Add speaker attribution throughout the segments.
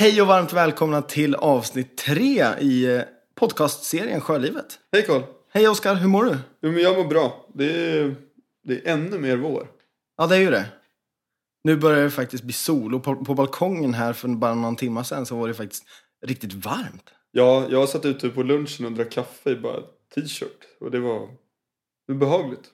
Speaker 1: Hej och varmt välkomna till avsnitt tre i eh, podcastserien Sjölivet.
Speaker 2: Hej Karl.
Speaker 1: Hej Oskar, hur mår du?
Speaker 2: Jo, men jag mår bra. Det är, det är ännu mer vår.
Speaker 1: Ja, det är ju det. Nu börjar det faktiskt bli sol och på, på balkongen här för bara någon timme sedan så var det faktiskt riktigt varmt.
Speaker 2: Ja, jag satt ute på lunchen och drack kaffe i bara t-shirt. Och det var, behagligt.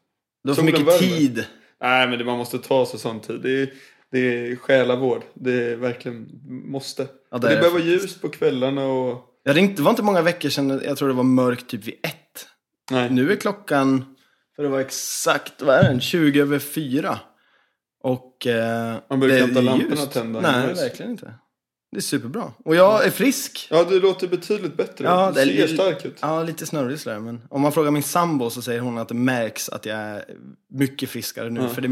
Speaker 1: Du har för mycket tid.
Speaker 2: Nej, men det, man måste ta sig sån tid. Det är, det är själavård. Det är verkligen måste.
Speaker 1: Ja, det
Speaker 2: det vara ljust på kvällarna och...
Speaker 1: Ja, det, inte, var inte många veckor sedan, jag tror det var mörkt typ vid ett.
Speaker 2: Nej.
Speaker 1: Nu är klockan, för det var exakt, vad är den, 20 över fyra. Och... Eh,
Speaker 2: Man behöver inte ha lamporna tända.
Speaker 1: Nej, verkligen inte. Det är superbra. Och jag är frisk.
Speaker 2: Ja, det låter betydligt bättre.
Speaker 1: Ja, det
Speaker 2: ser stark ut.
Speaker 1: Ja, lite snurrig sådär. Men om man frågar min sambo så säger hon att det märks att jag är mycket friskare nu.
Speaker 2: Ja.
Speaker 1: För det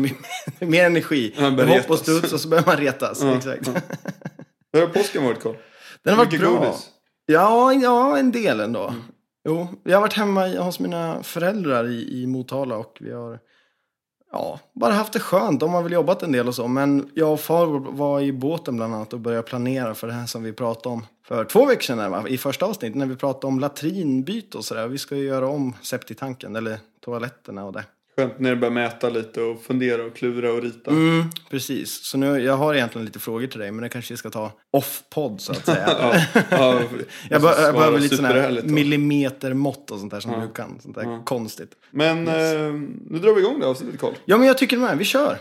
Speaker 1: är mer energi.
Speaker 2: man
Speaker 1: Ja,
Speaker 2: börjar
Speaker 1: hopp och studs och så börjar man retas.
Speaker 2: Ja,
Speaker 1: Exakt.
Speaker 2: ja. Hur har påsken varit Karl?
Speaker 1: Den har varit bra.
Speaker 2: godis.
Speaker 1: Ja, ja, en del ändå.
Speaker 2: Mm.
Speaker 1: Jo, jag har varit hemma hos mina föräldrar i, i Motala och vi har ja, bara haft det skönt. De har väl jobbat en del och så. Men jag och far var i båten bland annat och började planera för det här som vi pratade om för två veckor sedan va? i första avsnittet när vi pratade om latrinbyte och sådär. Vi ska ju göra om septitanken eller toaletterna och det.
Speaker 2: Skönt när du börjar mäta lite och fundera och klura och rita.
Speaker 1: Mm, precis. Så nu, jag har egentligen lite frågor till dig men det kanske vi ska ta off-podd så att säga.
Speaker 2: ja, ja,
Speaker 1: Jag, be- jag behöver lite sådana här millimetermått och sånt där som
Speaker 2: Ja.
Speaker 1: du kan. Sånt där
Speaker 2: Ja.
Speaker 1: konstigt.
Speaker 2: Men eh, nu drar vi igång det avsnittet Karl.
Speaker 1: Ja, men jag tycker med. Vi kör.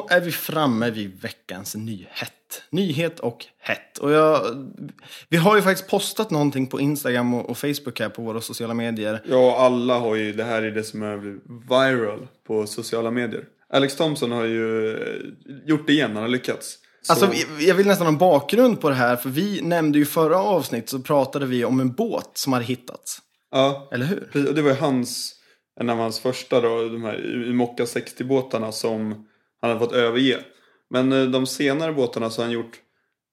Speaker 1: Då är vi framme vid veckans nyhet. Nyhet och hett. Och jag, vi har ju faktiskt postat någonting på Instagram och, och Facebook här på våra sociala medier.
Speaker 2: Ja, alla har ju, det här är det som är viral på sociala medier. Alex Thompson har ju eh, gjort det igen, han har lyckats. Så,
Speaker 1: Alltså, jag vill nästan ha en bakgrund på det här. För vi nämnde ju förra avsnitt så pratade vi om en båt som hade hittats.
Speaker 2: ja,
Speaker 1: Eller hur?
Speaker 2: och det var ju hans, en av hans första då, de här Mocka 60-båtarna som han hade fått överge. Men eh, de senare båtarna så har han gjort,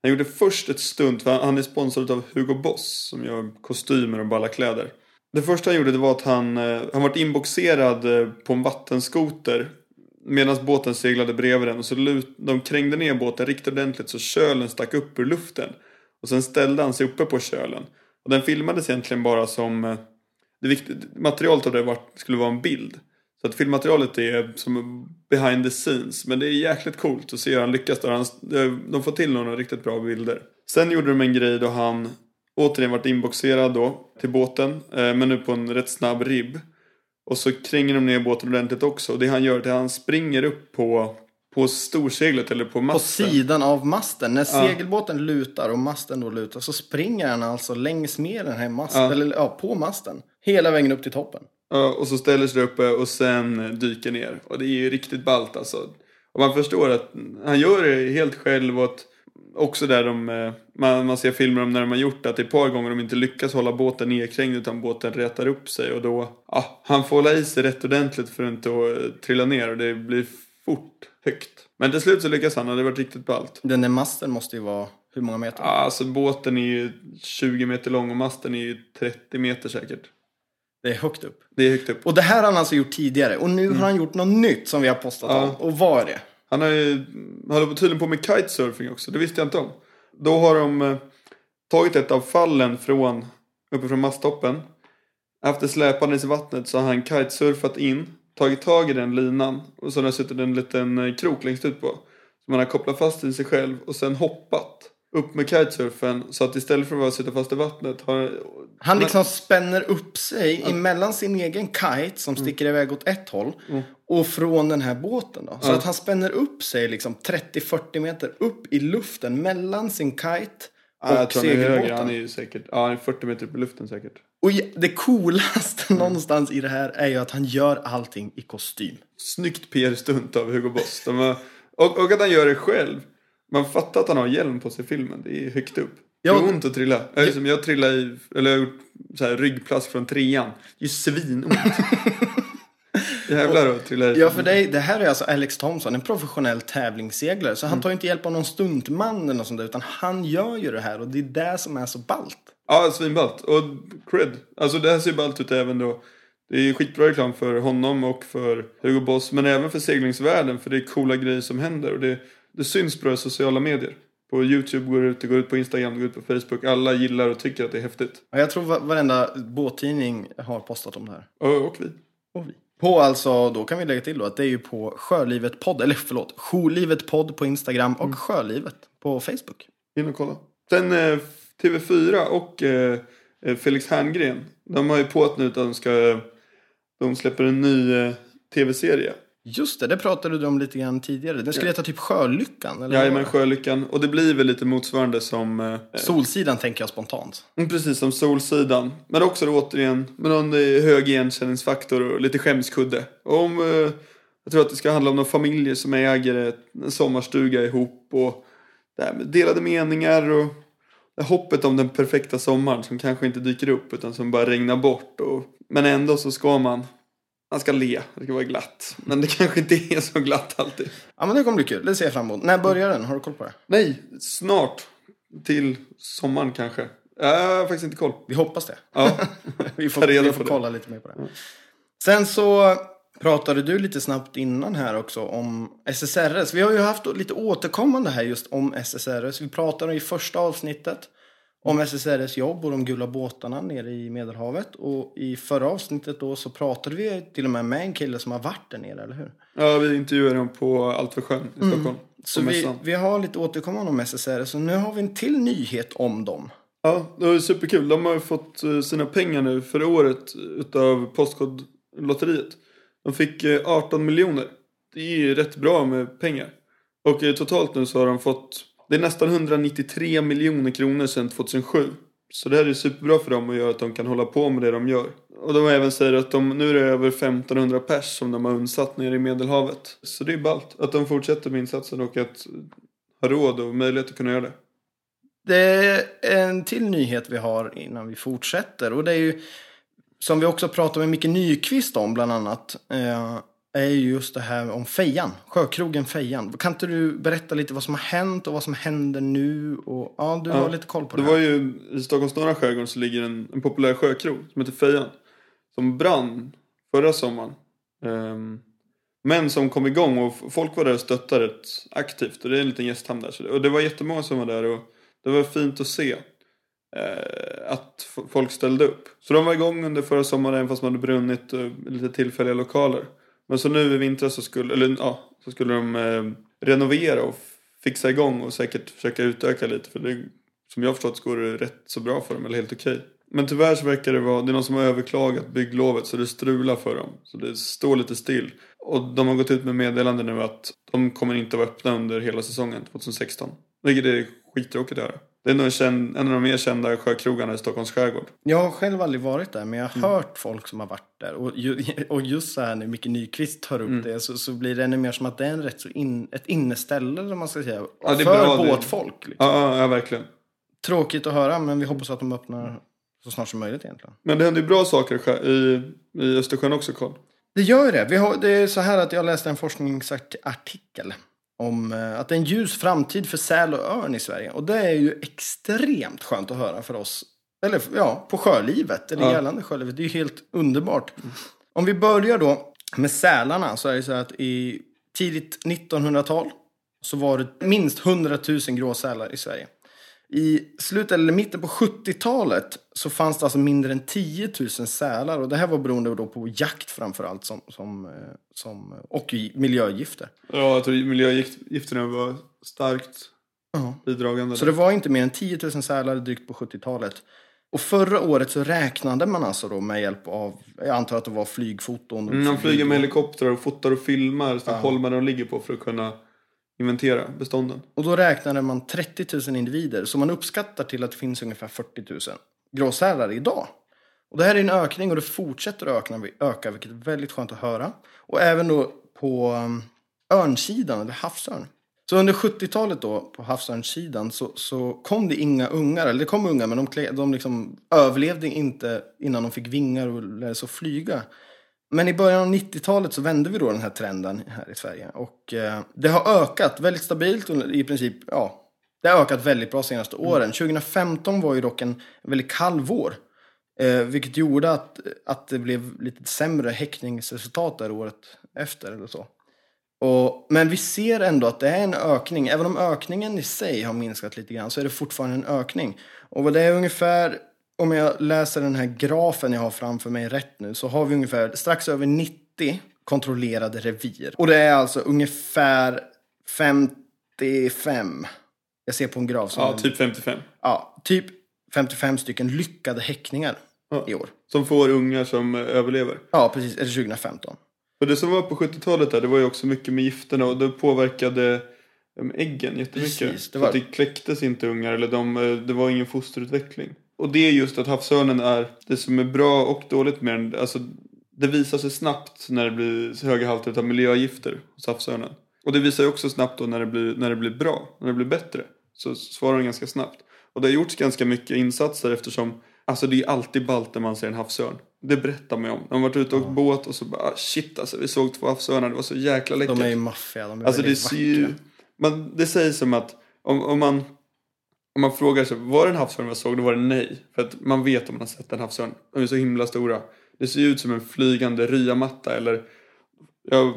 Speaker 2: han gjorde först ett stunt, för han- är sponsrad av Hugo Boss som gör kostymer och balla kläder. Det första han gjorde det var att han, eh, han varit inboxerad eh, på en vattenskoter medan båten seglade bredvid den och så lut, de krängde ner båten riktigt ordentligt så kölen stack upp ur luften. Och sen ställde han sig uppe på kölen. Och den filmades egentligen bara som, det viktiga, materialet av det var, skulle vara en bild. Så att filmmaterialet är som behind the scenes. Men det är jäkligt coolt att se hur han lyckas där. Han, de får till några riktigt bra bilder. Sen gjorde de en grej då han återigen varit inboxerad då till båten. eh, Men nu på en rätt snabb ribb. Och så kränger de ner båten ordentligt också. Och det han gör är att han springer upp på, på storseglet eller på
Speaker 1: På
Speaker 2: masten.
Speaker 1: sidan av masten. När segelbåten lutar och masten då lutar så springer han alltså längs med den här masten,
Speaker 2: Ja.
Speaker 1: eller ja, på masten. Hela vägen upp till toppen.
Speaker 2: Och så ställer sig uppe och sen dyker ner. Och det är ju riktigt ballt alltså. Och man förstår att han gör det helt själv och att också där de, eh, man, man ser filmer om när de har gjort det, att det är ett par gånger de inte lyckas hålla båten nedkrängd utan båten rätar upp sig och då, ja, han får hålla i sig rätt ordentligt för att inte eh, trilla ner och det blir fort högt. Men till slut så lyckas han och det har varit riktigt ballt.
Speaker 1: Den där masten måste ju vara, hur många meter?
Speaker 2: Ja, alltså båten är ju 20 meter lång och masten är ju 30 meter säkert.
Speaker 1: Det är högt upp.
Speaker 2: Det är högt upp.
Speaker 1: Och det här har han alltså gjort tidigare. Och nu har han gjort något nytt som vi har postat
Speaker 2: Ja.
Speaker 1: om. Och vad är det?
Speaker 2: Han har ju, han håller tydligen på med kitesurfing också, det visste jag inte om. Då har de eh, tagit ett av fallen från, uppe från masttoppen. Efter släpandes i vattnet så har han kitesurfat in, tagit tag i den linan och så har det suttit en liten eh, krok längst ut på. Som han har kopplat fast i sig själv och sen hoppat upp med kitesurfen så att istället för att bara sitta fast i vattnet har
Speaker 1: Han liksom spänner upp sig emellan sin egen kite som
Speaker 2: Mm.
Speaker 1: sticker iväg åt ett håll och från den här båten då. Så
Speaker 2: Ja.
Speaker 1: att han spänner upp sig liksom 30-40 meter upp i luften mellan sin kite och
Speaker 2: Ja, jag tror han är högre,
Speaker 1: segelbåten.
Speaker 2: han är ju säkert, ja han är 40 meter upp i luften säkert.
Speaker 1: Och ja, det coolaste
Speaker 2: Mm.
Speaker 1: någonstans i det här är ju att han gör allting i kostym.
Speaker 2: Snyggt PR-stunt av Hugo Boss. Och, och att han gör det själv. Man fattar att han har hjälm på sig i filmen. Det är högt upp. Det är ont att trilla. Jag, som jag trillade i, eller jag har gjort så här ryggplast från trean. Det är ju svinont. Jävlar att trilla i.
Speaker 1: Ja, för dig, det här är alltså Alex Thompson, en professionell tävlingsseglare. Så
Speaker 2: Mm.
Speaker 1: han tar ju inte hjälp av någon stuntman eller något sånt där, utan han gör ju det här och det är det som är så ballt.
Speaker 2: Ja, svinballt. Och cred. Alltså det här ser ballt ut även då Det är skitbra reklam för honom och för Hugo Boss, men även för seglingsvärlden, för det är coola grejer som händer och det, det syns bra i sociala medier. På YouTube går det ut, det går ut på Instagram, det går ut på Facebook. Alla gillar och tycker att det är häftigt.
Speaker 1: Ja, Jag tror va- varenda båttidning har postat om det här.
Speaker 2: Och, och vi.
Speaker 1: Och vi. På alltså, då kan vi lägga till då att det är ju på Sjölivet podd, eller förlåt, Jourlivet podd på Instagram och Sjölivet på Facebook.
Speaker 2: In och kolla. Sen eh, TV4 och eh, eh, Felix Herngren. De har ju på att nu att de ska... De släpper en ny eh, TV-serie.
Speaker 1: Just det, det pratade du om lite grann tidigare. Den skulle heta typ Sjölyckan, eller?
Speaker 2: Jajamän, Sjölyckan. Och det blir väl lite motsvarande som... Eh,
Speaker 1: Solsidan tänker jag spontant.
Speaker 2: Mm, Precis som Solsidan. Men också då, återigen med någon hög igenkänningsfaktor och lite skämskudde. Om, eh, jag tror att det ska handla om några familjer som äger en sommarstuga ihop. Och det här med delade meningar och hoppet om den perfekta sommaren som kanske inte dyker upp utan som bara regnar bort. Och, men ändå så ska man, man ska le, det ska vara glatt. Men det kanske inte är så glatt alltid.
Speaker 1: Ja, men det kommer bli kul. Det ser jag fram emot. När börjar den? Har du koll på det?
Speaker 2: Nej, snart. Till sommaren kanske. Jag har faktiskt inte koll.
Speaker 1: Vi hoppas det.
Speaker 2: Ja.
Speaker 1: vi får, vi får
Speaker 2: det.
Speaker 1: kolla lite mer på det. Sen så pratade du lite snabbt innan här också om SSRS. Vi har ju haft lite återkommande här just om SSRS. Vi pratade i första avsnittet om SSRS jobb och de gula båtarna nere i Medelhavet. Och i förra avsnittet då så pratade vi till och med med en kille som har varit där nere, eller hur?
Speaker 2: Ja, vi intervjuade dem på Allt för sjön i Stockholm.
Speaker 1: Så
Speaker 2: på
Speaker 1: vi, vi har lite återkommande om SSRS och nu har vi en till nyhet om dem.
Speaker 2: Ja, det var superkul. De har ju fått eh, sina pengar nu för året utav Postkodlotteriet. De fick eh, 18 miljoner. Det är ju rätt bra med pengar. Och eh, totalt nu så har de fått, det är nästan 193 miljoner kronor sedan 2007. Så det här är superbra för dem och gör att de kan hålla på med det de gör. Och de även säger att de, nu är det över 1500 pers som de har undsatt nere i Medelhavet. Så det är ballt att de fortsätter med insatsen och att ha råd och möjlighet att kunna göra det.
Speaker 1: Det är en till nyhet vi har innan vi fortsätter. Och det är ju, som vi också pratade med Micke Nyqvist om bland annat, eh, är ju just det här om Fejan, sjökrogen Fejan. Kan inte du berätta lite vad som har hänt och vad som händer nu? Och, ja, du
Speaker 2: Ja,
Speaker 1: har lite koll på det.
Speaker 2: Det
Speaker 1: här.
Speaker 2: var ju i Stockholms norra skärgård så ligger en, en populär sjökrog som heter Fejan. Som brann förra sommaren. Ehm, men som kom igång och folk var där och stöttade rätt aktivt. Och det är en liten gästhamn där. Så det, och det var jättemånga som var där och det var fint att se. eh, att folk ställde upp. Så de var igång under förra sommaren fast man hade brunnit eh, lite tillfälliga lokaler. Men så nu i vintras så skulle, eller, ja, så skulle de eh, renovera och fixa igång och säkert försöka utöka lite. För det, som jag har förstått så går det rätt så bra för dem, eller helt okej. Men tyvärr så verkar det vara, det är någon som har överklagat bygglovet så det strular för dem. Så det står lite still. Och de har gått ut med meddelande nu att de kommer inte vara öppna under hela säsongen 2016. Vilket är skittråkigt att höra. Det är nog en, av de mer kända sjökrogarna i Stockholms skärgård.
Speaker 1: Jag har själv aldrig varit där, men jag
Speaker 2: Mm.
Speaker 1: har hört folk som har varit där. Och, ju, och just så här när Micke Nyqvist tar
Speaker 2: Mm.
Speaker 1: upp det så, så blir det ännu mer som att det är en rätt så in, ett inneställe, vad man ska säga,
Speaker 2: Ja, det
Speaker 1: för
Speaker 2: bra, det-
Speaker 1: båtfolk. Liksom.
Speaker 2: Ja, ja, verkligen.
Speaker 1: Tråkigt att höra, men vi hoppas att de öppnar så snart som möjligt egentligen.
Speaker 2: Men det händer ju bra saker i i, Östersjön också, Carl.
Speaker 1: Det gör det. Vi har, det är så här att jag läste en forskningsartikel om eh, att det är en ljus framtid för säl och örn i Sverige. Och det är ju extremt skönt att höra för oss. Eller ja, på sjölivet, eller
Speaker 2: Ja.
Speaker 1: gällande sjölivet. Det är ju helt underbart. Om vi börjar då med sälarna så är det så att i tidigt 1900-tal så var det minst 100 000 gråsälar i Sverige. I slutet eller mitten på 70-talet så fanns det alltså mindre än 10 000 sälar. Och det här var beroende då på jakt framförallt som, som, eh, som, och miljögifter.
Speaker 2: Ja, jag tror miljögifterna var starkt bidragande.
Speaker 1: Så det var inte mer än 10 000 sälar drygt på 70-talet. Och förra året så räknade man alltså då med hjälp av, jag antar att det var flygfoton.
Speaker 2: Mm, de flyger med helikoptrar och fotar och filmar så holmar de ligger på för att kunna inventera bestånden.
Speaker 1: Och då räknade man 30 000 individer. Så man uppskattar till att det finns ungefär 40 000 gråsälar idag. Och det här är en ökning och det fortsätter att öka, öka vilket är väldigt skönt att höra. Och även då på um, örnsidan, eller havsörn. Så under 70-talet då, på havsörnssidan, så, så kom det inga ungar. Eller det kom ungar, men de, de liksom överlevde inte innan de fick vingar och lärde sig att flyga. Men i början av 90-talet så vände vi då den här trenden här i Sverige. Och eh, det har ökat väldigt stabilt och i princip, ja, det har ökat väldigt bra de senaste åren. 2015 var ju dock en väldigt kall vår Eh, vilket gjorde att, att det blev lite sämre häckningsresultat där året efter eller så. Och, men vi ser ändå att det är en ökning. Även om ökningen i sig har minskat lite grann så är det fortfarande en ökning. Och det är ungefär, om jag läser den här grafen jag har framför mig rätt nu, så har vi ungefär strax över 90 kontrollerade revir. Och det är alltså ungefär 55. Jag ser på en graf som...
Speaker 2: Ja, typ 55.
Speaker 1: Ja, typ 55 stycken lyckade häckningar
Speaker 2: Ja.
Speaker 1: i år.
Speaker 2: Som får ungar som eh, överlever.
Speaker 1: Ja, precis. Eller 2015.
Speaker 2: Och det som var på 70-talet där, det var ju också mycket med gifterna och det påverkade em, äggen jättemycket.
Speaker 1: Precis, det var-
Speaker 2: var... det kläcktes inte ungar eller de, eh, det var ingen fosterutveckling. Och det är just att havsörnen är det som är bra och dåligt med den. Alltså, det visar sig snabbt när det blir höga halter av miljögifter hos havsörnen. Och det visar ju också snabbt då när det blir, när det blir bra, när det blir bättre. Så svarar den ganska snabbt. Och det har gjorts ganska mycket insatser eftersom Alltså det är alltid ballt när man ser en havsörn. Det berättar man ju om. De har varit ute och åkt båt och så bara ah, shit alltså vi såg två havsörnar, det var så jäkla läckert.
Speaker 1: De är ju maffiga. De är
Speaker 2: Alltså det
Speaker 1: väldigt
Speaker 2: ju,
Speaker 1: vackra.
Speaker 2: man, det sägs som att om, om, man, om man frågar sig var det en havsörn jag såg, då var det nej. För att man vet om man har sett en havsörn. De är så himla stora. Det ser ut som en flygande ryamatta eller jag,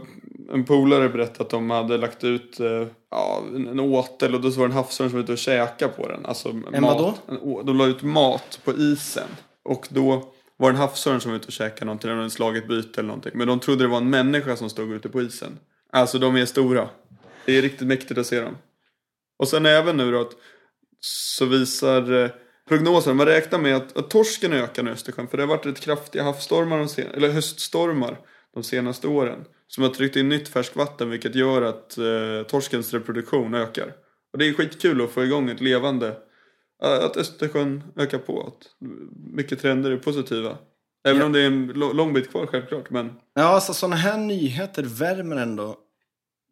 Speaker 2: en polare berättade att de hade lagt ut eh, ja, en, åtel och då var det en havsörn som var ute och käkade på den. Alltså
Speaker 1: En
Speaker 2: mat,
Speaker 1: vadå?
Speaker 2: En, de la ut mat på isen. Och då var det en havsörn som var ute och käkade någonting, eller slagit byte eller någonting. Men de trodde det var en människa som stod ute på isen. Alltså de är stora. Det är riktigt mäktigt att se dem. Och sen även nu då att så visar eh, prognosen, man räknar med att, att torsken ökar nu i Östersjön. För det har varit rätt kraftiga havsstormar, de sen, eller höststormar de senaste åren. Som har tryckt in nytt färskvatten vilket gör att eh, torskens reproduktion ökar. Och det är skitkul att få igång ett levande, att Östersjön ökar på. Att mycket trender är positiva. Även
Speaker 1: Ja.
Speaker 2: om det är en lång bit kvar självklart. Men
Speaker 1: Ja, alltså sådana här nyheter värmer ändå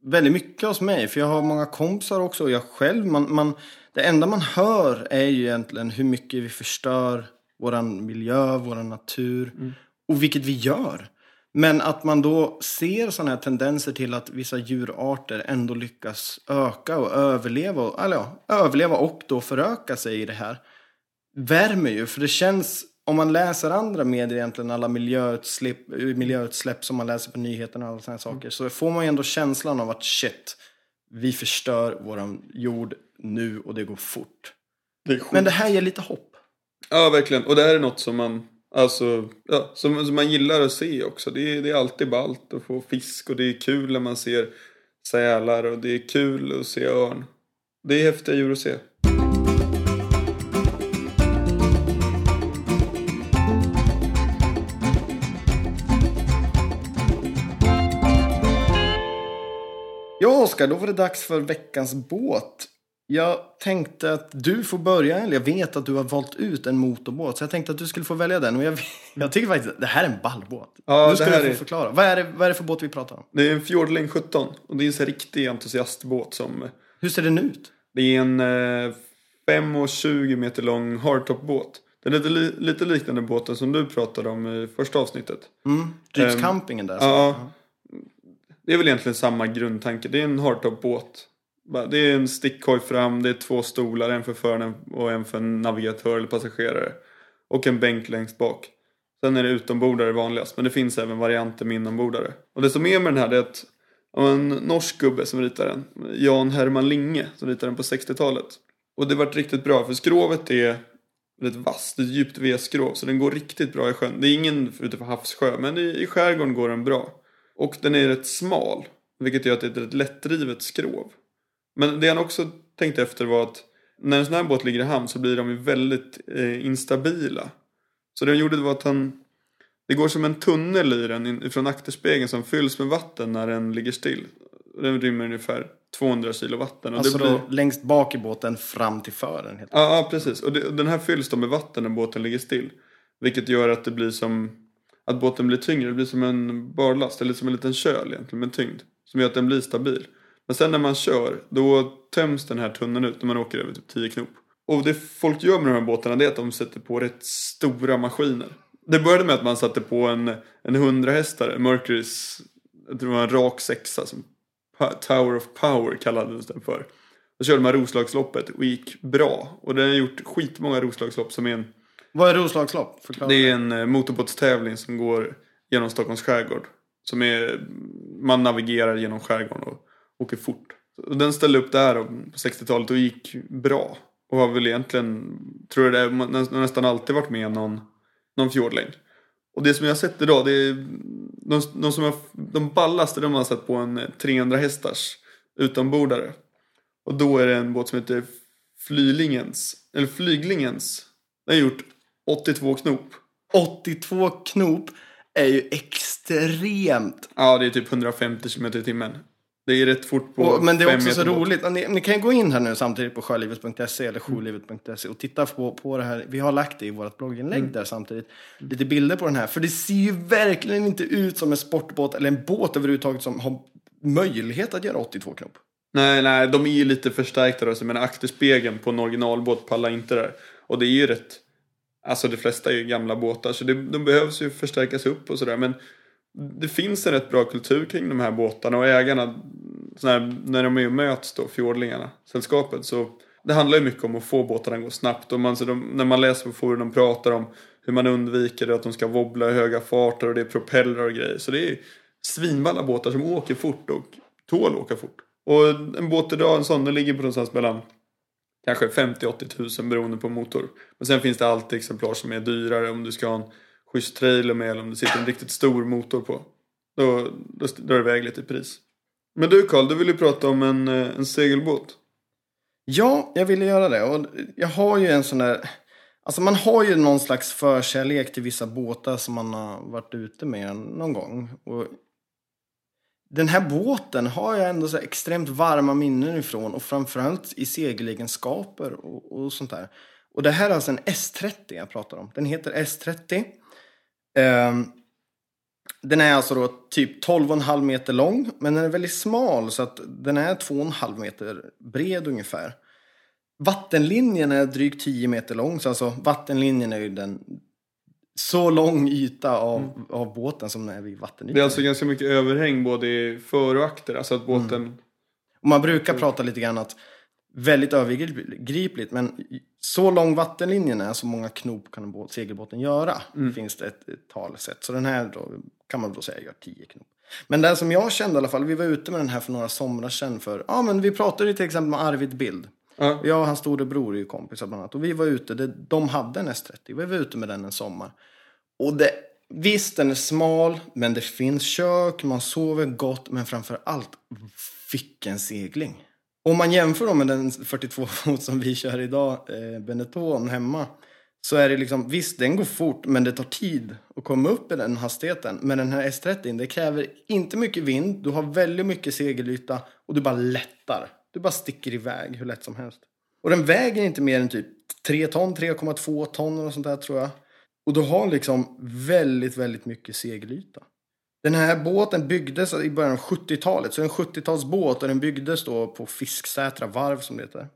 Speaker 1: väldigt mycket hos mig. För jag har många kompisar också och jag själv. Man, man, det enda man hör är ju egentligen hur mycket vi förstör våran miljö, våran natur. Och vilket vi gör. Men att man då ser sådana här tendenser till att vissa djurarter ändå lyckas öka och överleva. och- Eller ja, överleva och då föröka sig i det här. Värmer ju, för det känns om man läser andra medier egentligen, alla miljöutsläpp, miljöutsläpp som man läser på nyheterna och alla sådana saker, så får man ju ändå känslan av att shit, vi förstör våran jord nu och det går fort.
Speaker 2: det.
Speaker 1: Men det här ger lite hopp.
Speaker 2: Ja, verkligen. Och det här är något som man, alltså, ja, som, som man gillar att se också. Det är, det är alltid ballt att få fisk och det är kul när man ser sälar och det är kul att se örn. Det är häftiga djur att se.
Speaker 1: Ja, Oskar, då var det dags för veckans båt. Jag tänkte att du får börja, eller jag vet att du har valt ut en motorbåt, så jag tänkte att du skulle få välja den. Och jag, jag tycker faktiskt att det här är en ballbåt.
Speaker 2: Ja,
Speaker 1: nu ska du få
Speaker 2: är-
Speaker 1: förklara. Vad är, det, vad är det för båt vi pratar om?
Speaker 2: Det är en Fjordling 17 och det är en så riktig entusiastbåt som
Speaker 1: Hur ser den ut?
Speaker 2: Det är en eh, 5,20 meter lång hardtop-båt. Den är lite, li- lite liknande båten som du pratade om i första avsnittet.
Speaker 1: Mm, Dryps
Speaker 2: Ehm,
Speaker 1: campingen där.
Speaker 2: ja. Det är väl egentligen samma grundtanke. Det är en hardtop-båt. Det är en stickhoj fram, det är två stolar, en för föraren och en för en navigatör eller passagerare. Och en bänk längst bak. Sen är det utombordare vanligast, men det finns även varianter med inombordare. Och det som är med den här det är att det var en norsk gubbe som ritade den. Jan Herman Linge som ritade den på 60-talet. Och det vart riktigt bra för skrovet är väldigt vasst, det är ett djupt V-skrov så den går riktigt bra i sjön. Det är ingen ute på havssjö men i, i skärgården går den bra. Och den är rätt smal vilket gör att det är ett rätt lättdrivet skrov. Men det han också tänkte efter var att när en sån här båt ligger i hamn så blir de ju väldigt eh, instabila. Så det han gjorde var att han det går som en tunnel i den från akterspegeln som fylls med vatten när den ligger still. Den rymmer ungefär 200 kilo vatten. Och
Speaker 1: Alltså
Speaker 2: det blir...
Speaker 1: då längst bak i båten fram till fören.
Speaker 2: Ja, ja precis. Och det, och den här fylls då med vatten när båten ligger still. Vilket gör att det blir som att båten blir tyngre. Det blir som en barlast, eller som en liten köl egentligen med tyngd. Som gör att den blir stabil. Men sen när man kör, då töms den här tunneln ut när man åker över typ 10 knop. Och det folk gör med de här båtarna det är att de sätter på rätt stora maskiner. Det började med att man satte på en, en 100 hästare, Mercurys, jag tror det var en rak sexa som Tower of Power kallades den för. Då körde man Roslagsloppet och gick bra. Och den har gjort skitmånga Roslagslopp som är en
Speaker 1: Vad är Roslagslopp? Förklara.
Speaker 2: Det är en eh, motorbåtstävling som går genom Stockholms skärgård. Som är, man navigerar genom skärgården och åker fort. Och den ställde upp där på 60-talet och gick bra. Och har väl egentligen, tror jag det är, nästan alltid varit med någon, någon fjordlängd. Och det som jag har sett idag, det är de, de, som jag, de ballaste de har sett på en 300 hästars utombordare. Och då är det en båt som heter Flylingens, eller Flyglingens. Den har gjort 82 knop.
Speaker 1: 82 knop är ju extremt.
Speaker 2: Ja, det är typ 150 km i timmen. Det är rätt fort på
Speaker 1: Och, men det är också så roligt. Ni, ni kan gå in här nu samtidigt på sjölivet.se eller jourlivet.se och titta på, på det här. Vi har lagt det i vårt blogginlägg
Speaker 2: Mm.
Speaker 1: där samtidigt. Lite bilder på den här. För det ser ju verkligen inte ut som en sportbåt eller en båt överhuvudtaget som har möjlighet att göra 82 knop.
Speaker 2: Nej, nej, de är ju lite förstärkta då. Menar, akterspegeln på en originalbåt pallar inte där. Och det är ju rätt... Alltså de flesta är ju gamla båtar så det, de behövs ju förstärkas upp och sådär. Men det finns en rätt bra kultur kring de här båtarna och ägarna, här, när de är och möts då, fjordlingarna, sällskapet, så det handlar ju mycket om att få båtarna att gå snabbt. Och man, så de, när man läser på forum, de pratar om hur man undviker det, att de ska wobbla i höga farter och det är propellrar och grejer. Så det är svinballa båtar som åker fort och tål åka fort. Och en båt idag, en sån, den ligger på någonstans mellan kanske 50-80 tusen beroende på motor. Men sen finns det alltid exemplar som är dyrare om du ska ha en schysst trailer med eller om det sitter en riktigt stor motor på. Då, då drar det iväg lite i pris. Men du Karl, du vill ju prata om en, eh, en segelbåt.
Speaker 1: Ja, jag ville göra det. Och jag har ju en sån där... Alltså man har ju någon slags förkärlek till vissa båtar som man har varit ute med någon gång. Och den här båten har jag ändå så här extremt varma minnen ifrån och framförallt i segelegenskaper och, och sånt där. Och det här är alltså en S30 jag pratar om. Den heter S30. Ehm, den är alltså då typ 12,5 meter lång, men den är väldigt smal så att den är 2,5 meter bred ungefär. Vattenlinjen är drygt 10 meter lång, så alltså vattenlinjen är ju den så lång yta av, av båten som är vid vattenytan.
Speaker 2: Det är alltså ganska mycket överhäng både i för och akter. Alltså att båten...
Speaker 1: Och man brukar prata lite grann att väldigt övergripligt, men så lång vattenlinjen är, så många knop kan en båt, segelbåten göra. Finns det ett, ett talsätt. Så den här då, kan man då säga gör 10 knop. Men den som jag kände i alla fall, vi var ute med den här för några somrar sedan för, ja men vi pratade till exempel med Arvid Bild.
Speaker 2: Ja.
Speaker 1: Jag och hans storebror är ju kompisar bland annat. Och vi var ute, det, de hade en S30. Vi var ute med den en sommar. Och det, visst den är smal, men det finns kök, man sover gott, men framför allt, vilken segling. Om man jämför då med den 42 fot som vi kör idag, eh, Benetton hemma. Så är det liksom, visst den går fort, men det tar tid att komma upp i den hastigheten. Men den här S30, det kräver inte mycket vind, du har väldigt mycket segelyta och du bara lättar. Du bara sticker iväg hur lätt som helst. Och den väger inte mer än typ 3 ton, 3,2 ton och sånt där tror jag. Och du har liksom väldigt, väldigt mycket segelyta. Den här båten byggdes i början av 70-talet, så det är en 70-talsbåt och den byggdes då på Fisksätra varv som det heter.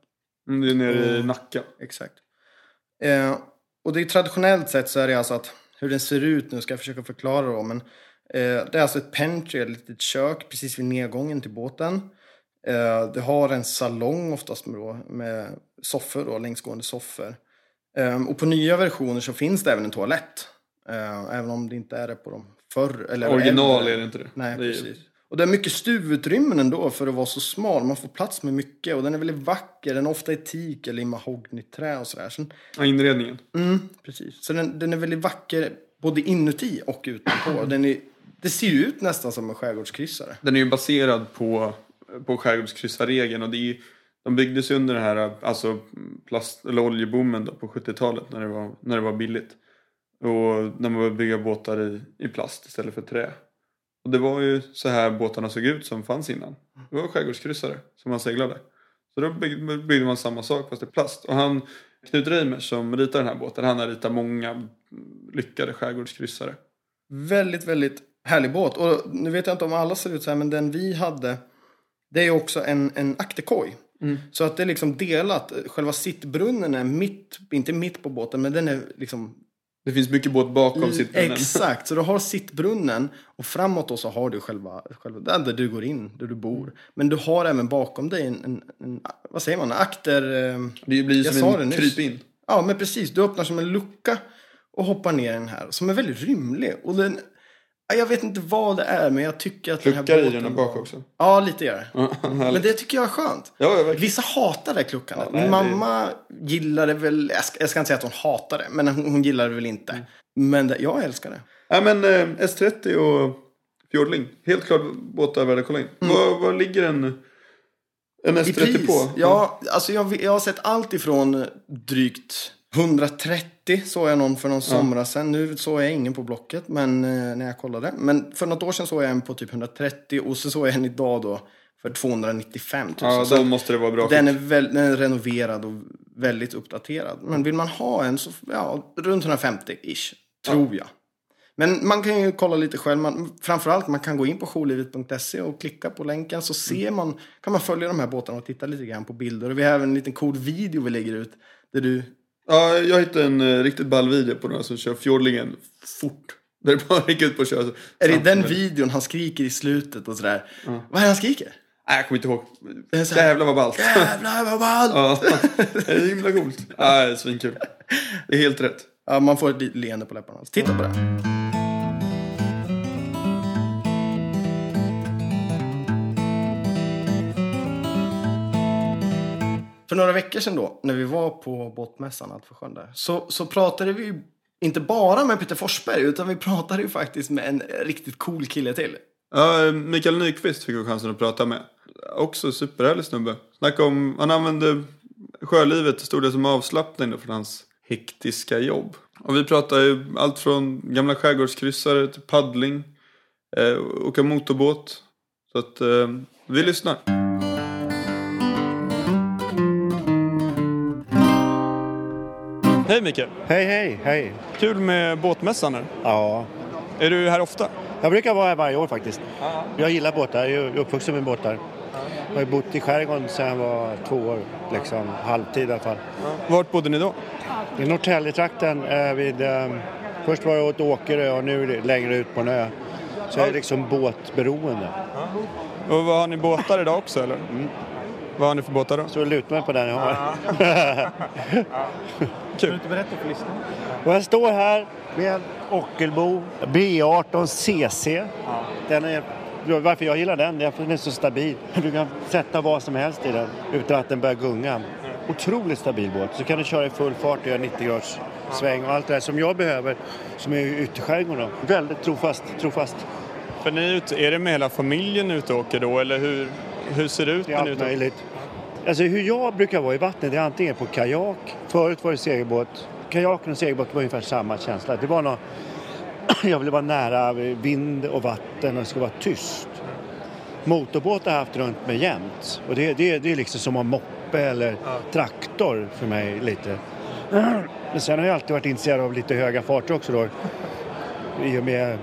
Speaker 2: Mm, Det är nere i. Nacka.
Speaker 1: Exakt. Eh, och det är traditionellt sett så är det alltså att hur den ser ut nu ska jag försöka förklara då. Men eh, det är alltså ett pentry, ett litet kök precis vid nedgången till båten. Eh, det har en salong oftast med, då, med soffor då, längsgående soffor. Eh, och på nya versioner så finns det även en toalett. Eh, även om det inte är det på de förr. Eller
Speaker 2: Original
Speaker 1: äldre.
Speaker 2: är det inte det.
Speaker 1: Nej,
Speaker 2: det
Speaker 1: precis. Och det är mycket stuvutrymmen ändå för att vara så smal. Man får plats med mycket och den är väldigt vacker. Den är ofta i teak eller i mahognyträ och sådär. Så,
Speaker 2: Ja, inredningen.
Speaker 1: mm, precis. Så den, den är väldigt vacker både inuti och utanpå. Den är, det ser ju ut nästan som en skärgårdskryssare.
Speaker 2: Den är ju baserad på, på skärgårdskryssarregeln och det är ju, de byggdes under den här alltså plast eller oljeboomen då på 70-talet när det var, när det var billigt. Och när man började bygga båtar i, i plast istället för trä. Och det var ju så här båtarna såg ut som fanns innan. Det var skärgårdskryssare som man seglade. Så då byggde, man samma sak fast i plast. Och han, Knut Reimers som ritar den här båten, han har ritat många lyckade skärgårdskryssare.
Speaker 1: Väldigt, väldigt härlig båt. Och nu vet jag inte om alla ser ut så här, men den vi hade, det är ju också en, en akterkoj. Så att det är liksom delat. Själva sittbrunnen är mitt, inte mitt på båten, men den är liksom
Speaker 2: Det finns mycket båt bakom sittbrunnen.
Speaker 1: Exakt, så du har sittbrunnen och framåt då så har du själva, själva där du går in, där du bor. Men du har även bakom dig en, en, en vad säger man, akter... eh,
Speaker 2: Det blir
Speaker 1: Jag
Speaker 2: som en kryp in.
Speaker 1: Ja, men precis. Du öppnar som en lucka och hoppar ner i den här. Som är väldigt rymlig. Och den, jag vet inte vad det är, men jag tycker att den här
Speaker 2: Kluckar i
Speaker 1: båten...
Speaker 2: den bak också.
Speaker 1: Ja, lite gör det. Men det tycker jag är skönt.
Speaker 2: Ja, ja, verkligen.
Speaker 1: Vissa hatar det kluckandet.
Speaker 2: Ja, nej,
Speaker 1: Min
Speaker 2: det-
Speaker 1: mamma gillar det väl, jag ska, jag inte säga att hon hatar det, men hon, hon gillar det väl inte.
Speaker 2: Mm.
Speaker 1: Men det, jag älskar det.
Speaker 2: Ja, men eh, S30 och Fjordling. Helt klart båtar värda att kolla in. Vad, vad ligger en, en
Speaker 1: Mm. I
Speaker 2: S30
Speaker 1: pris?
Speaker 2: på?
Speaker 1: Ja, alltså jag, jag har sett allt ifrån drygt 130 såg jag någon för någon somras sedan. Nu såg jag ingen på Blocket men, eh, när jag kollade. Men för något år sedan såg jag en på typ 130 och så såg jag en idag då för 295 000.
Speaker 2: Ja, då måste det vara bra
Speaker 1: den, är väl, den är renoverad och väldigt uppdaterad. Men vill man ha en så ja, runt 150-ish, tror jag. Men man kan ju kolla lite själv. Man, framförallt man kan gå in på jourlivet.se och klicka på länken så ser man, kan man följa de här båtarna och titta lite grann på bilder. Och vi har även en liten cool video vi lägger ut. Där du,
Speaker 2: Ja, jag hittade en eh, riktigt ball video på några som kör Fjordlingen fort. Där det bara gick ut på att köra.
Speaker 1: är det den videon han skriker i slutet och sådär? Vad är det han skriker?
Speaker 2: Nej, jag kommer inte ihåg.
Speaker 1: Det är så här-
Speaker 2: Jävlar vad ballt.
Speaker 1: Jävlar vad ballt!
Speaker 2: Ja, det är himla coolt. Ja, det är svinkul. Det är helt rätt.
Speaker 1: Ja, man får ett litet leende på läpparna. Titta på det. För några veckor sedan då, när vi var på båtmässan Allt för sjön där, så, så pratade vi ju inte bara med Peter Forsberg, utan vi pratade ju faktiskt med en riktigt cool kille till.
Speaker 2: Ja, Mikael Nyqvist fick vi chansen att prata med. Också superhärlig snubbe. Snacka om, han använde sjölivet till stor del som avslappning då Från hans hektiska jobb. Och vi pratade ju allt från gamla skärgårdskryssare till paddling, eh, åka motorbåt. Så att eh, vi lyssnar. Hej Mikael!
Speaker 3: Hej, hej, hej.
Speaker 2: Kul med båtmässan här.
Speaker 3: Ja,
Speaker 2: Är du här ofta?
Speaker 3: jag brukar vara här varje år faktiskt. Jag gillar båtar, jag är uppvuxen med båtar. Jag har bott i skärgården sedan jag var två år, liksom halvtid i alla fall.
Speaker 2: Vart bodde ni då?
Speaker 3: I Norrtäljetrakten eh, vid... Eh, först var jag åt Åkerö och nu längre ut på en ö. Så jag är liksom båtberoende.
Speaker 2: Och vad har ni båtar idag också eller? Vad har ni för båtar då?
Speaker 3: Så jag lutar mig på den jag har.
Speaker 2: Kul.
Speaker 3: Och jag står här med en Ockelbo B18 CC. Den är, varför jag gillar den, det är för att den är så stabil. Du kan sätta vad som helst i den utan att den börjar gunga. Otroligt stabil båt. Så kan du köra i full fart och göra 90 graders sväng och allt det där som jag behöver som är ute i skärgården. Väldigt trofast, trofast.
Speaker 2: För ni är, ute, är det med hela familjen ute och åker då eller hur, hur ser det ut
Speaker 3: Det är allt möjligt. Alltså hur jag brukar vara i vattnet, det är antingen på kajak, förut var det segelbåt. Kajaken och segelbåt var ungefär samma känsla. Det var något, jag ville vara nära vind och vatten och det skulle vara tyst. Motorbåt har jag haft runt mig jämt. Och det, det, det är liksom som en moppe eller traktor för mig lite. Men sen har jag alltid varit intresserad av lite höga farter också då. I och med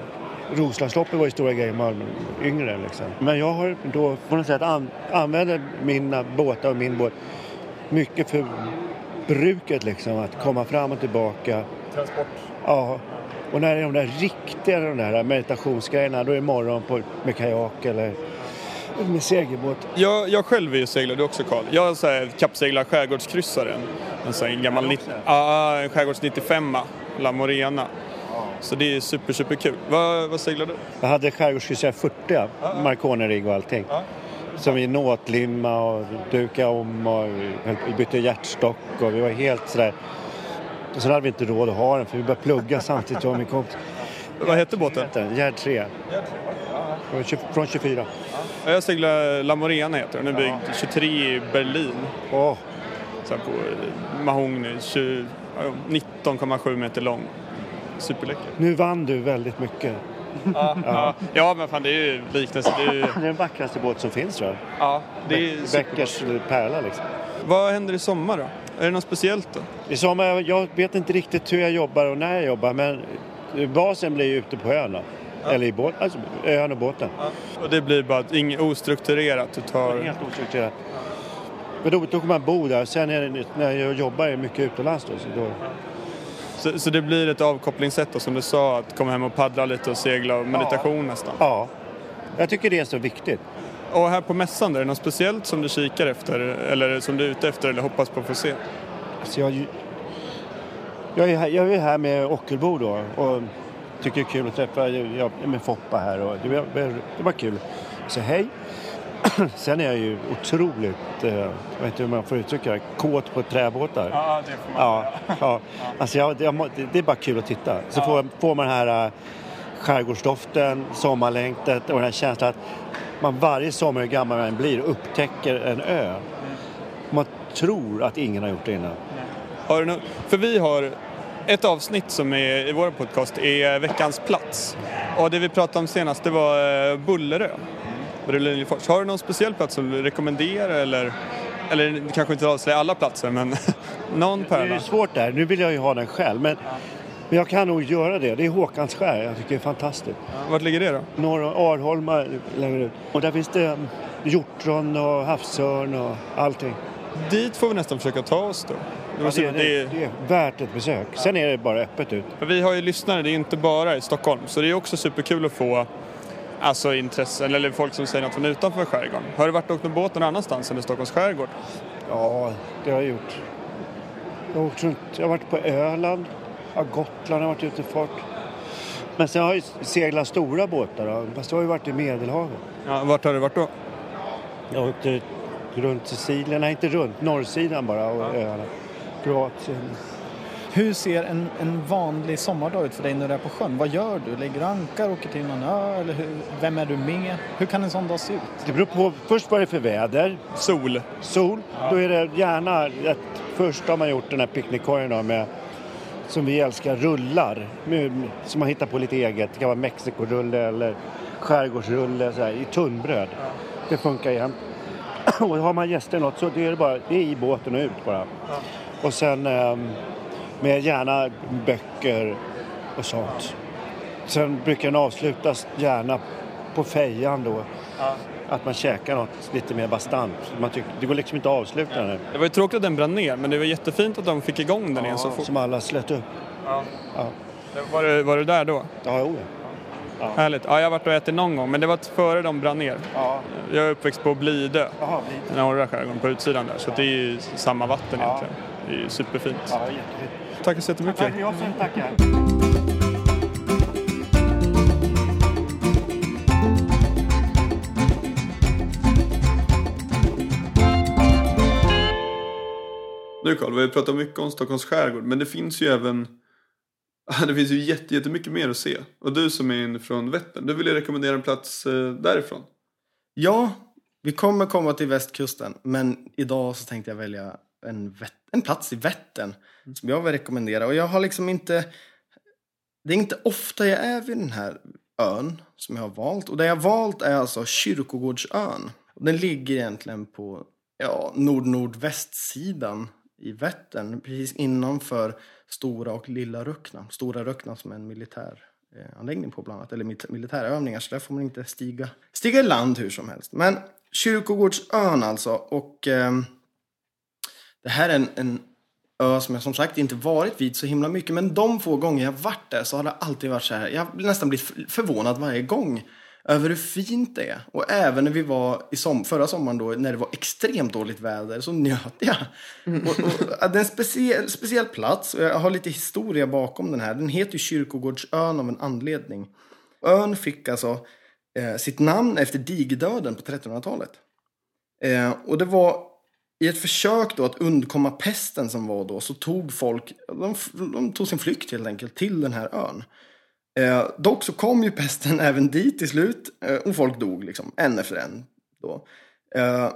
Speaker 3: Roslagsloppet var ju stora grejer man var yngre liksom. Men jag har då på något sätt an, använder mina båtar och min båt mycket för bruket liksom. Att komma fram och tillbaka.
Speaker 2: Transport.
Speaker 3: Ja. Och när det är de där riktiga de där meditationsgrejerna då är det morgon på, med kajak eller med segelbåt.
Speaker 2: Jag, jag själv är ju seglare, också Karl. Jag så här, kappseglar skärgårdskryssaren. En sån här gammal
Speaker 3: Ja,
Speaker 2: ja, en skärgårds 95 La Morena. Så det är super, super kul. Vad, vad seglar du?
Speaker 3: Jag hade skärgårdskryssare 40, Marconi-rigg och allting. Som vi nåtlimma och dukade om och vi bytte hjärtstock och vi var helt sådär. Och sen hade vi inte råd att ha den för vi började plugga samtidigt jag och min kompis.
Speaker 2: Vad heter båten?
Speaker 3: Gerd 3. Från 20 Från 24.
Speaker 2: Ja, Jag seglar La Morena heter den. Den är byggd 23 i Berlin.
Speaker 3: Åh,
Speaker 2: Så på mahogny, 20 ja, 19,7 meter lång. Superläcker.
Speaker 3: nu vann du väldigt mycket.
Speaker 2: Ja. ja, men fan det är ju liknelse. Det är ju,
Speaker 3: Det är den vackraste båt som finns tror jag.
Speaker 2: ja, det är superbra.
Speaker 3: Bäckers pärla liksom.
Speaker 2: Vad händer i sommar då? Är det något speciellt då?
Speaker 3: I sommar, jag vet inte riktigt hur jag jobbar och när jag jobbar men basen blir ju ute på ön då. Eller i båt, alltså ön och båten.
Speaker 2: Och det blir bara inget ostrukturerat. Du tar...
Speaker 3: Helt ostrukturerat. Men då, då kommer man bo där. Sen är det, när jag jobbar är mycket utomlands då. Så då
Speaker 2: Så, så det blir ett avkopplingssätt då, som du sa, att komma hem och paddla lite och segla och meditation nästan.
Speaker 3: ja, jag tycker det är så viktigt.
Speaker 2: Och här på mässan, är det något speciellt som du kikar efter eller som du är ute efter eller hoppas på att få se?
Speaker 3: Så jag, Jag är, här, jag är här med Ockelbo då och tycker det är kul att träffa jag, med Foppa här och det var, det var kul. Så hej. Sen är jag ju otroligt, eh, jag vet inte hur man får uttrycka det, kåt på träbåtar.
Speaker 4: Ja, det får man
Speaker 3: Ja, ja. Alltså jag, jag, det- är bara kul att titta. Så får, får man den här äh, skärgårdsdoften, sommarlängtet och den här känslan att man varje sommar, hur gammal man blir, upptäcker en ö. Man tror att ingen har gjort det innan.
Speaker 4: Har du för vi har ett avsnitt som är i vår podcast är veckans plats. Och det vi pratade om senast det var eh, Bullerö. Mm. Liljefors. Har du någon speciell plats som du rekommenderar eller, eller kanske inte avslöja alla platser men någon
Speaker 3: Det är
Speaker 4: pärla?
Speaker 3: svårt där. Nu vill jag ju ha den själv. Men, men jag kan nog göra det. Det är Håkansskär. Jag tycker det är fantastiskt.
Speaker 4: Vart ligger det då?
Speaker 3: Norr om Arholma längre ut. Och där finns det mm, hjortron och havsörn och allting.
Speaker 4: Dit får vi nästan försöka ta oss då. Det
Speaker 3: Ja, det, är-
Speaker 4: det,
Speaker 3: det är värt ett besök. Sen är det bara öppet ut.
Speaker 4: Vi har ju lyssnare, det är inte bara i Stockholm. Så det är också superkul att få alltså, intressen, eller folk som säger något från utanför skärgården. Har du varit och åkt med båt någon annanstans än i Stockholms skärgård?
Speaker 3: Ja, det har jag gjort. Jag har, åkt runt, jag har varit på Öland, ja, Gotland har varit ute i fart. Men sen har jag seglat stora båtar, fast jag har ju varit i Medelhavet.
Speaker 4: Ja, vart har du varit då?
Speaker 3: Jag åkte runt Sicilien, nej inte runt, norrsidan bara och öarna. Kroatien.
Speaker 5: Hur ser en, en vanlig sommardag ut för dig när du är på sjön? Vad gör du? Lägger du ankar, åker till någon ö? Eller hur, vem är du med? Hur kan en sån dag se ut?
Speaker 3: Det beror på först vad det är för väder.
Speaker 4: Sol.
Speaker 3: Sol, då är det gärna att först har man gjort den här picknickkorgen med som vi älskar, rullar. Som man hittar på lite eget. Det kan vara mexikorulle eller skärgårdsrulle så här, i tunnbröd. Det funkar jämt. Och har man gäster något så det är det bara det är i båten och ut bara. Och sen ehm, med gärna böcker och sånt. Sen brukar den avslutas gärna på fejan då. Att man käkar något lite mer bastant. Man tycker, det går liksom inte att avsluta den.
Speaker 4: Det var ju tråkigt att den brann ner, men det var jättefint att de fick igång den igen så fort.
Speaker 3: Som alla slöt upp.
Speaker 4: Var du, var du där då?
Speaker 3: Ja, jo. ja.
Speaker 4: Härligt. Ja, jag har varit och ätit någon gång, men det var före de brann ner.
Speaker 3: Ja.
Speaker 4: Jag är uppväxt på Blidö,
Speaker 3: Jaha,
Speaker 4: i norra skärgården, på utsidan där. Så det är ju samma vatten
Speaker 3: Ja.
Speaker 4: egentligen. Det är ju superfint.
Speaker 3: ja jättefint.
Speaker 4: Tack så jättemycket.
Speaker 3: Tack, jag som tackar.
Speaker 2: Nu Carl, vi har pratat mycket om Stockholms skärgård, men det finns ju även det finns ju jätte- jättemycket mer att se. Och du som är in från Vättern, du vill ju rekommendera en plats eh, därifrån.
Speaker 1: Ja, vi kommer komma till västkusten. Men idag så tänkte jag välja en, en plats i Vättern. Som jag vill rekommendera. Och jag har liksom inte... Det är inte ofta jag är vid den här ön som jag har valt. Och det jag har valt är alltså Kyrkogårdsön. Och den ligger egentligen på ja, nord-nordvästsidan i Vättern. Precis innanför Stora och Lilla Ruckna. Stora Ruckna som är en militär eh, anläggning på bland annat. Eller militärövningar. Så där får man inte stiga, stiga i land hur som helst. Men Kyrkogårdsön alltså. Och ehm, det här är en, en ö som jag som sagt inte varit vid så himla mycket. Men de få gånger jag varit där så har det alltid varit så här. Jag har nästan blivit förvånad varje gång. Över hur fint det är. Och även när vi var i som, förra sommaren då, när det var extremt dåligt väder, så njöt jag. Och, och, ja, det är en speciell, speciell plats och jag har lite historia bakom den här. Den heter ju Kyrkogårdsön av en anledning. Ön fick alltså eh, sitt namn efter digerdöden på 1300-talet. Eh, och det var i ett försök då att undkomma pesten som var då så tog folk, de, de tog sin flykt helt enkelt till den här ön. Eh, dock så kom ju pesten även dit till slut eh, och folk dog liksom en efter en. Då. Eh,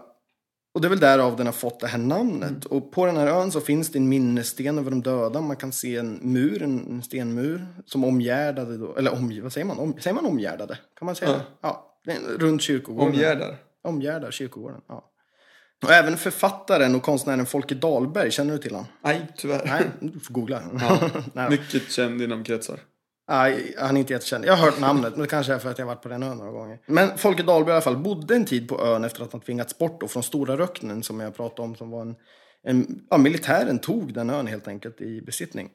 Speaker 1: och det är väl därav den har fått det här namnet. Och på den här ön så finns det en minnessten över de döda. Man kan se en mur, en, en stenmur som omgärdade då, eller om, vad säger man? Om, säger man omgärdade? Kan man säga
Speaker 2: Ja.
Speaker 1: det? Ja. Runt kyrkogården.
Speaker 2: Omgärdar.
Speaker 1: Omgärdar kyrkogården, ja. Och även författaren och konstnären Folke Dahlberg, känner du till honom?
Speaker 2: Nej, tyvärr.
Speaker 1: Nej, du får googla. Nej,
Speaker 2: Mycket känd inom kretsar.
Speaker 1: Nej, han är inte jättekänd. Jag har hört namnet, men det kanske är för att jag har varit på den ön några gånger. Men Folke Dahlberg i alla fall bodde en tid på ön efter att han tvingats bort då från Stora Röknen som jag pratade om, som var en, en ja, militären tog den ön helt enkelt i besittning.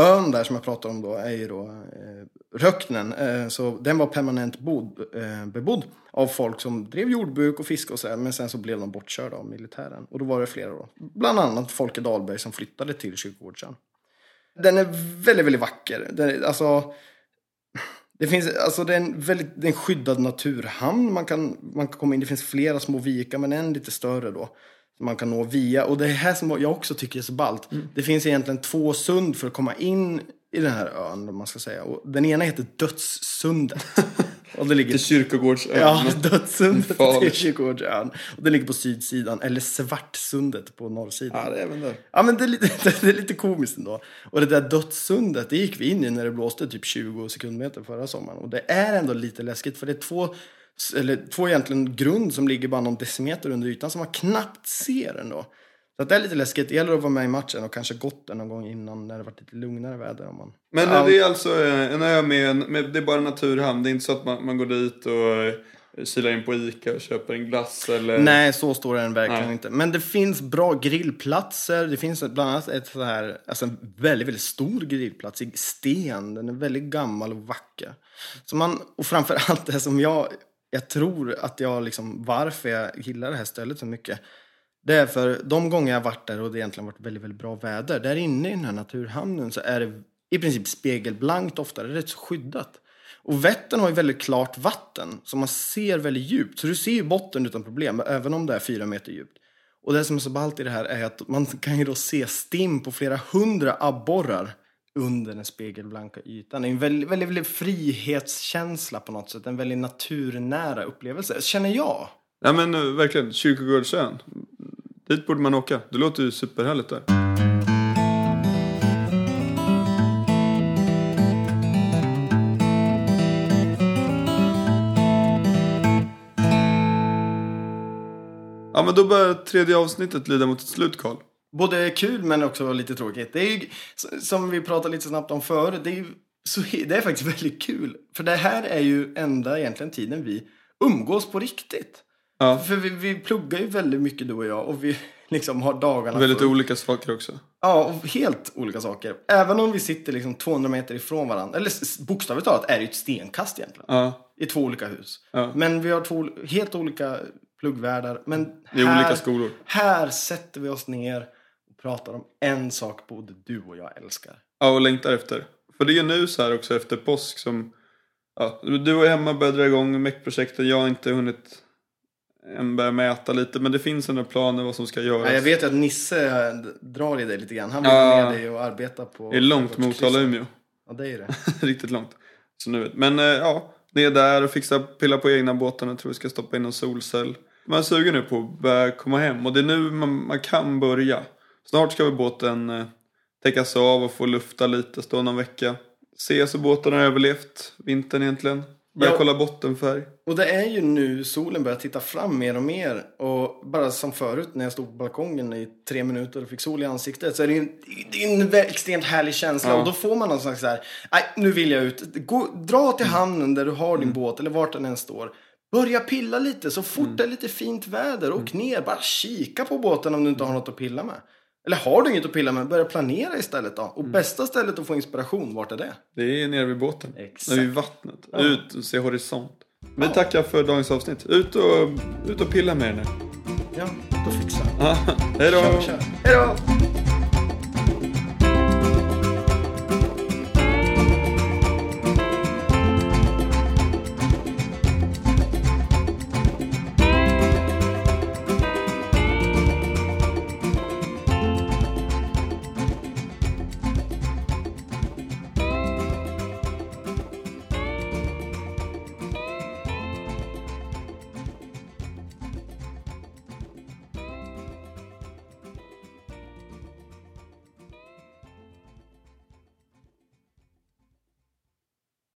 Speaker 1: Ön där som jag pratade om då är ju då eh, Röknen, eh, så den var permanent bod, eh, bebodd av folk som drev jordbruk och fiske och så här, men sen så blev de bortkörda av militären. Och då var det flera då, bland annat Folke Dahlberg som flyttade till Kyrkogårdsön. Den är väldigt, väldigt vacker. Den, alltså, det finns, alltså det är en väldigt, det är en skyddad naturhamn. Man kan, man kan komma in, det finns flera små vikar, men en lite större då. Man kan nå via. Och det är här som jag också tycker är så ballt. Det finns egentligen två sund för att komma in i den här ön, om man ska säga. Och den ena heter Dödssundet. och det ligger
Speaker 2: Till kyrkogårdsön.
Speaker 1: Ja, Dödssundet till Kyrkogårdsön. Och det ligger på sydsidan, eller Svartsundet på norrsidan.
Speaker 2: Ja, det är även där.
Speaker 1: Ja, men det är, lite, det är lite komiskt ändå. Och det där dödssundet, det gick vi in i när det blåste typ 20 sekundmeter förra sommaren. Och det är ändå lite läskigt, för det är två, eller två egentligen grund som ligger bara någon decimeter under ytan som man knappt ser ändå. Så att det är lite läskigt. Det gäller att vara med i matchen och kanske gått den någon gång innan när det varit lite lugnare väder. Om man...
Speaker 2: Men
Speaker 1: Ja.
Speaker 2: det är alltså eh, en ö med, en- med det är bara naturhamn. Det är inte så att man, man går dit och eh, kilar in på Ica och köper en glass eller...
Speaker 1: Nej, så står den verkligen
Speaker 2: Nej.
Speaker 1: inte. Men det finns bra grillplatser. Det finns bland annat ett så här, alltså en väldigt, väldigt stor grillplats i sten. Den är väldigt gammal och vacker. Så man, och framför allt det som jag, jag tror att jag liksom, varför jag gillar det här stället så mycket. Det är för de gånger jag har varit där och det egentligen varit väldigt, väldigt bra väder. Där inne i den här naturhamnen så är det i princip spegelblankt ofta. Det är rätt så skyddat. Och Vättern har ju väldigt klart vatten, så man ser väldigt djupt. Så du ser ju botten utan problem, även om det är fyra meter djupt. Och det som är så ballt i det här är att man kan ju då se stim på flera hundra abborrar under den spegelblanka ytan. Det är en väldigt, väldigt, väldigt frihetskänsla på något sätt. En väldigt naturnära upplevelse, känner jag.
Speaker 2: Ja men eh, verkligen, Kyrkogårdsön. Dit borde man åka. Det låter ju superhärligt där. Ja men då börjar tredje avsnittet lida mot ett slut Karl.
Speaker 1: Både kul men också lite tråkigt. Det är ju, som vi pratade lite snabbt om förut, det är, ju, så, det är faktiskt väldigt kul. För det här är ju enda egentligen tiden vi umgås på riktigt.
Speaker 2: Ja.
Speaker 1: För vi, vi pluggar ju väldigt mycket du och jag och vi liksom har dagarna
Speaker 2: Väldigt
Speaker 1: full-
Speaker 2: olika saker också.
Speaker 1: Ja, och helt olika saker. Även om vi sitter liksom 200 meter ifrån varandra, eller bokstavligt talat är det ju ett stenkast egentligen.
Speaker 2: Ja.
Speaker 1: I två olika hus.
Speaker 2: Ja.
Speaker 1: Men vi har två helt olika pluggvärldar. Men
Speaker 2: Det är olika skolor.
Speaker 1: här sätter vi oss ner pratar om en sak både du och jag älskar.
Speaker 2: Ja, och längtar efter. För det är ju nu så här också efter påsk som... Ja, du och Emma börjar dra igång MEC-projektet. Jag har inte hunnit än börja mäta lite. Men det finns ändå planer vad som ska göras.
Speaker 1: Ja, jag vet ju att Nisse eh, drar i dig lite grann. Han vill
Speaker 2: Ja.
Speaker 1: med dig och arbeta på...
Speaker 2: Det är långt Motala Umeå.
Speaker 1: Ja, det är det.
Speaker 2: Riktigt långt. Så nu. Men eh, ja, det är där och fixa pilla på egna båtarna. Jag tror vi ska stoppa in en solcell. Man är sugen nu på att börja komma hem. Och det är nu man, man kan börja. Snart ska väl båten eh, täckas av och få lufta lite, stå någon vecka. Se så båten har överlevt vintern egentligen. Börja
Speaker 1: Ja.
Speaker 2: kolla bottenfärg.
Speaker 1: Och det är ju nu solen börjar titta fram mer och mer. Och bara som förut när jag stod på balkongen i tre minuter och fick sol i ansiktet. Så är det ju en, det är en extremt härlig känsla.
Speaker 2: Ja.
Speaker 1: Och då får man någon slags så här, nej nu vill jag ut. Gå, dra till hamnen där du har
Speaker 2: Mm.
Speaker 1: din båt eller vart den än står. Börja pilla lite så fort
Speaker 2: Mm.
Speaker 1: det är lite fint väder. Åk ner, bara kika på båten om du inte har något att pilla med. Eller har du inget att pilla med, börja planera istället då.
Speaker 2: Mm.
Speaker 1: Och bästa stället att få inspiration, vart är det?
Speaker 2: Det är nere vid båten.
Speaker 1: Exakt.
Speaker 2: Nere vid vattnet. Ut och se horisont. Vi tackar för dagens avsnitt. Ut och, ut och pilla med er nu.
Speaker 1: Ja, då fixar jag.
Speaker 2: Hej då!
Speaker 1: Hej då!